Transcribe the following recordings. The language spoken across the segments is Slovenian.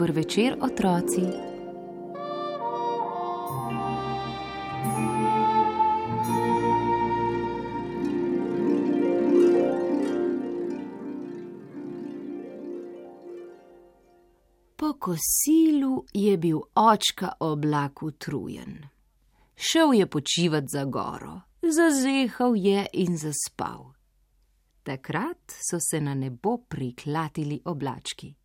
Dober večer, otroci. Po kosilu je bil očka oblak utrujen. Šel je počivat za goro, zazehal je in zaspal. Takrat so se na nebo priklatili oblački.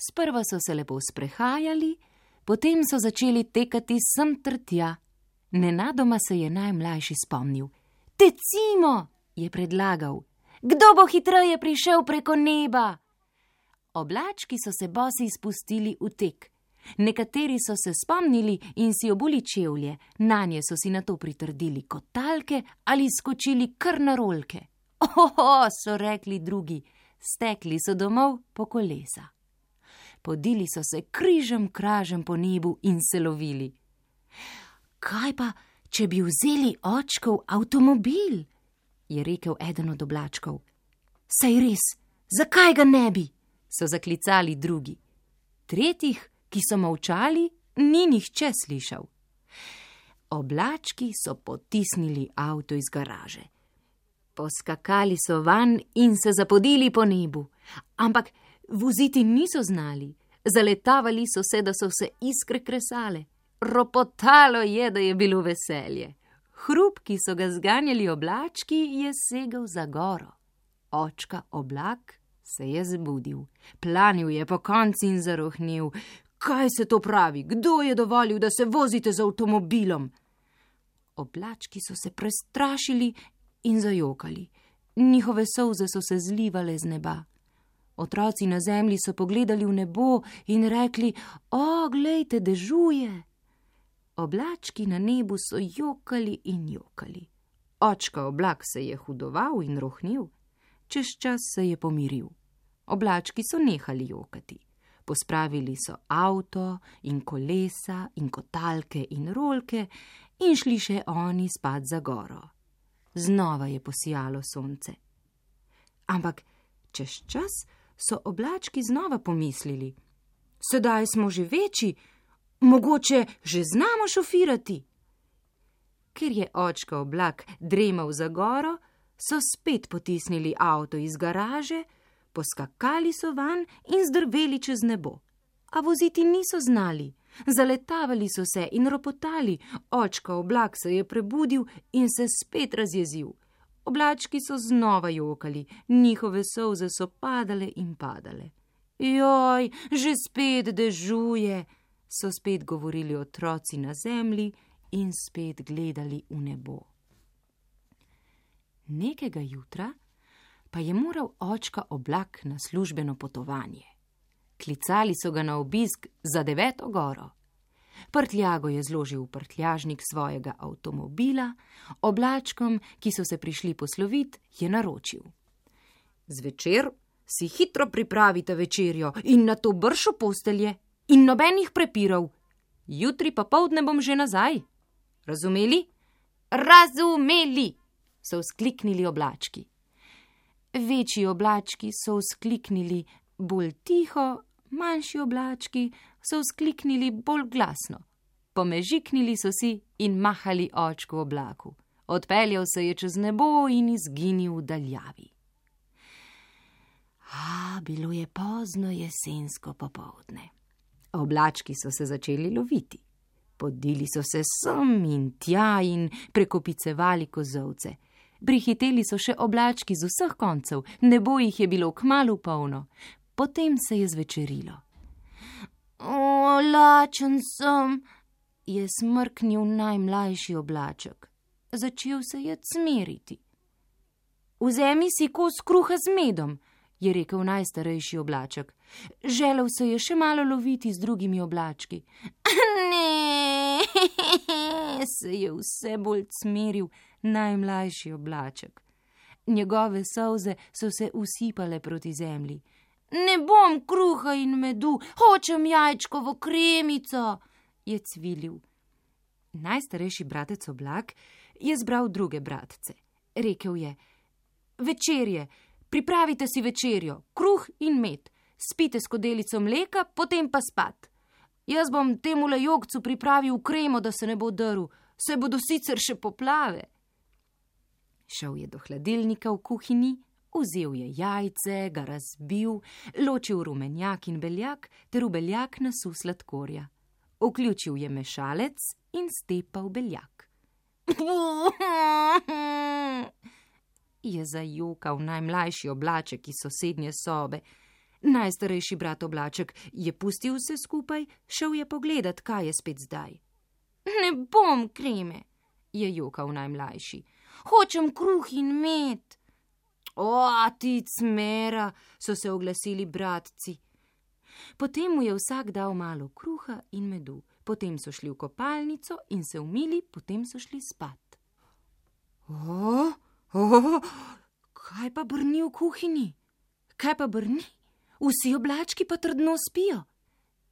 Sprva so se lepo sprehajali, potem so začeli tekati sem ter tja. Nenadoma se je najmlajši spomnil. Tecimo, je predlagal. Kdo bo hitreje prišel preko neba? Oblački so se bosi spustili v tek. Nekateri so se spomnili in si obuli čevlje, na nje so si na to pritrdili kotalke ali skočili kar na rolke. Oho, so rekli drugi, stekli so domov po kolesa. Podili so se križem kražem po nebu in se lovili. Kaj pa, če bi vzeli očkov avtomobil? je rekel eden od oblačkov. Saj res, zakaj ga ne bi? so zaklicali drugi. Tretjih, ki so molčali, ni nihče slišal. Oblački so potisnili avto iz garaže. Poskakali so van in se zapodili po nebu, ampak voziti niso znali. Zaletavali so se, da so se iskre kresale. Ropotalo je, da je bilo veselje. Hrup, ki so ga zganjali oblački, je segel za goro. Očka oblak se je zbudil, planil je po konci in zarohnil. Kaj se to pravi? Kdo je dovolil, da se vozite z avtomobilom? Oblački so se prestrašili in zajokali. Njihove solze so se zlivale z neba. Otroci na zemlji so pogledali v nebo in rekli: O, glejte, dežuje. Oblački na nebu so jokali in jokali. Očka oblak se je hudoval in rohnil, čez čas se je pomiril. Oblački so nehali jokati. Pospravili so avto in kolesa in kotalke in rolke in šli še oni spat za goro. Znova je posijalo sonce. Ampak čez čas so oblački znova pomislili: Sedaj smo že večji, mogoče že znamo šofirati. Ker je očka oblak dremal za goro, so spet potisnili avto iz garaže, poskakali so van in zdrveli čez nebo. A voziti niso znali. Zaletavali so se in ropotali, očka oblak se je prebudil in se spet razjezil. Oblački so znova jokali, njihove solze so padale in padale. Joj, že spet dežuje, so spet govorili otroci na zemlji in spet gledali v nebo. Nekega jutra pa je moral očka oblak na službeno potovanje. Klicali so ga na obisk za deveto goro. Prtljago je zložil v prtljažnik svojega avtomobila, oblačkom, ki so se prišli posloviti, je naročil: Zvečer si hitro pripravite večerjo in na to bršo postelje in nobenih prepirov. Jutri pa povdne bom že nazaj. Razumeli? Razumeli, so vzkliknili oblački. Večji oblački so vzkliknili bolj tiho, manjši oblački so vzkliknili bolj glasno. Pomežiknili so si in mahali očku oblaku. Odpeljal se je čez nebo in izginil v daljavi. A, bilo je pozno jesensko popovdne. Oblački so se začeli loviti. Podili so se sem in tja in prekopicevali kozovce. Prihiteli so še oblački z vseh koncev, nebo jih je bilo kmalo polno. Potem se je zvečerilo. O, lačen sem, je smrknil najmlajši oblaček. Začel se je cmeriti. Vzemi si kos kruha z medom, je rekel najstarejši oblaček. Želel se je še malo loviti z drugimi oblački. Ne, se je vse bolj cmeril najmlajši oblaček. Njegove solze so se usipale proti zemlji. Ne bom kruha in medu, hočem jajčkovo kremico, je cvilil. Najstarejši bratec oblak je zbral druge bratce. Rekel je: Večerje, pripravite si večerjo, kruh in med, spite skodelico mleka, potem pa spat. Jaz bom temu lejogcu pripravil kremo, da se ne bo drl, se bodo sicer še poplave. Šel je do hladilnika v kuhinji, vzel je jajce, ga razbil, ločil rumenjak in beljak ter v beljak nasu sladkorja. Vključil je mešalec in stepal beljak. Je zajokal najmlajši oblaček iz sosednje sobe. Najstarejši brat oblaček je pustil vse skupaj, šel je pogledat, kaj je spet zdaj. Ne bom kreme, je jokal najmlajši. Hočem kruh in med. O, ti cmera, so se oglasili bratci. Potem mu je vsak dal malo kruha in medu, potem so šli v kopalnico in se umili, potem so šli spat. O, o, kaj pa brni v kuhinji? Kaj pa brni? Vsi oblački pa trdno spijo.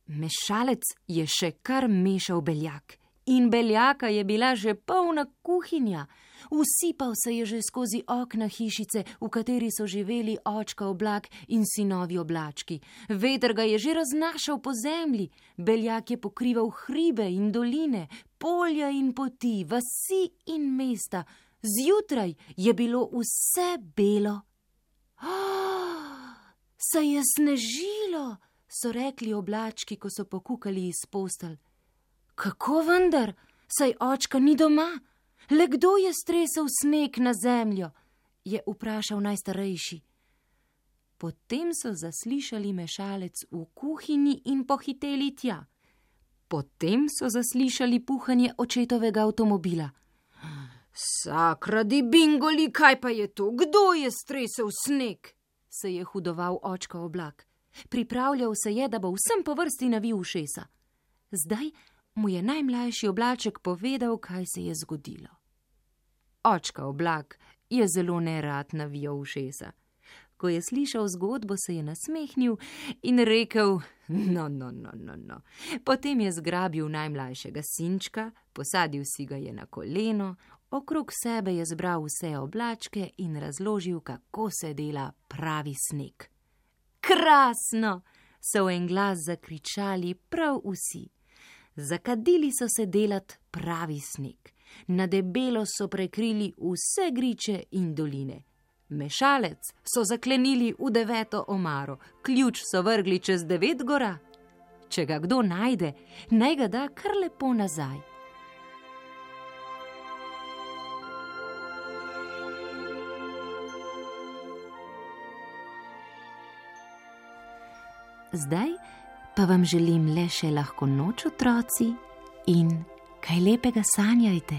Mešalec je še kar mešal beljak in beljaka je bila že polna kuhinja. Usipal se je že skozi okna hišice, v kateri so živeli očka oblak in sinovi oblački. Veter ga je že raznašal po zemlji, beljak je pokrival hribe in doline, polja in poti, vasi in mesta. Zjutraj je bilo vse belo. Se je snežilo, so rekli oblački, ko so pokukali iz postelj. Kako vendar, saj očka ni doma? Le kdo je stresel sneg na zemljo? je vprašal najstarejši. Potem so zaslišali mešalec v kuhinji in pohiteli tja. Potem so zaslišali puhanje očetovega avtomobila. Sakradi bingoli, kaj pa je to? Kdo je stresel sneg? se je hudoval očka oblak. Pripravljal se je, da bo vsem po vrsti navil ušesa. Zdaj mu je najmlajši oblaček povedal, kaj se je zgodilo. Očka oblak je zelo nerad navijal ušesa. Ko je slišal zgodbo, se je nasmehnil in rekel: No, no, no, no, no. Potem je zgrabil najmlajšega sinčka, posadil si ga je na koleno, okrog sebe je zbral vse oblačke in razložil, kako se dela pravi sneg. Krasno! so v en glas zakričali prav vsi. Zakadili so se delat pravi sneg. Na debelo so prekrili vse griče in doline. Mešalec so zaklenili v deveto omaro, ključ so vrgli čez devet gora. Če ga kdo najde, naj ga da kar lepo nazaj. Zdaj pa vam želim le še lahko noč, otroci, in kaj lepega sanjajte.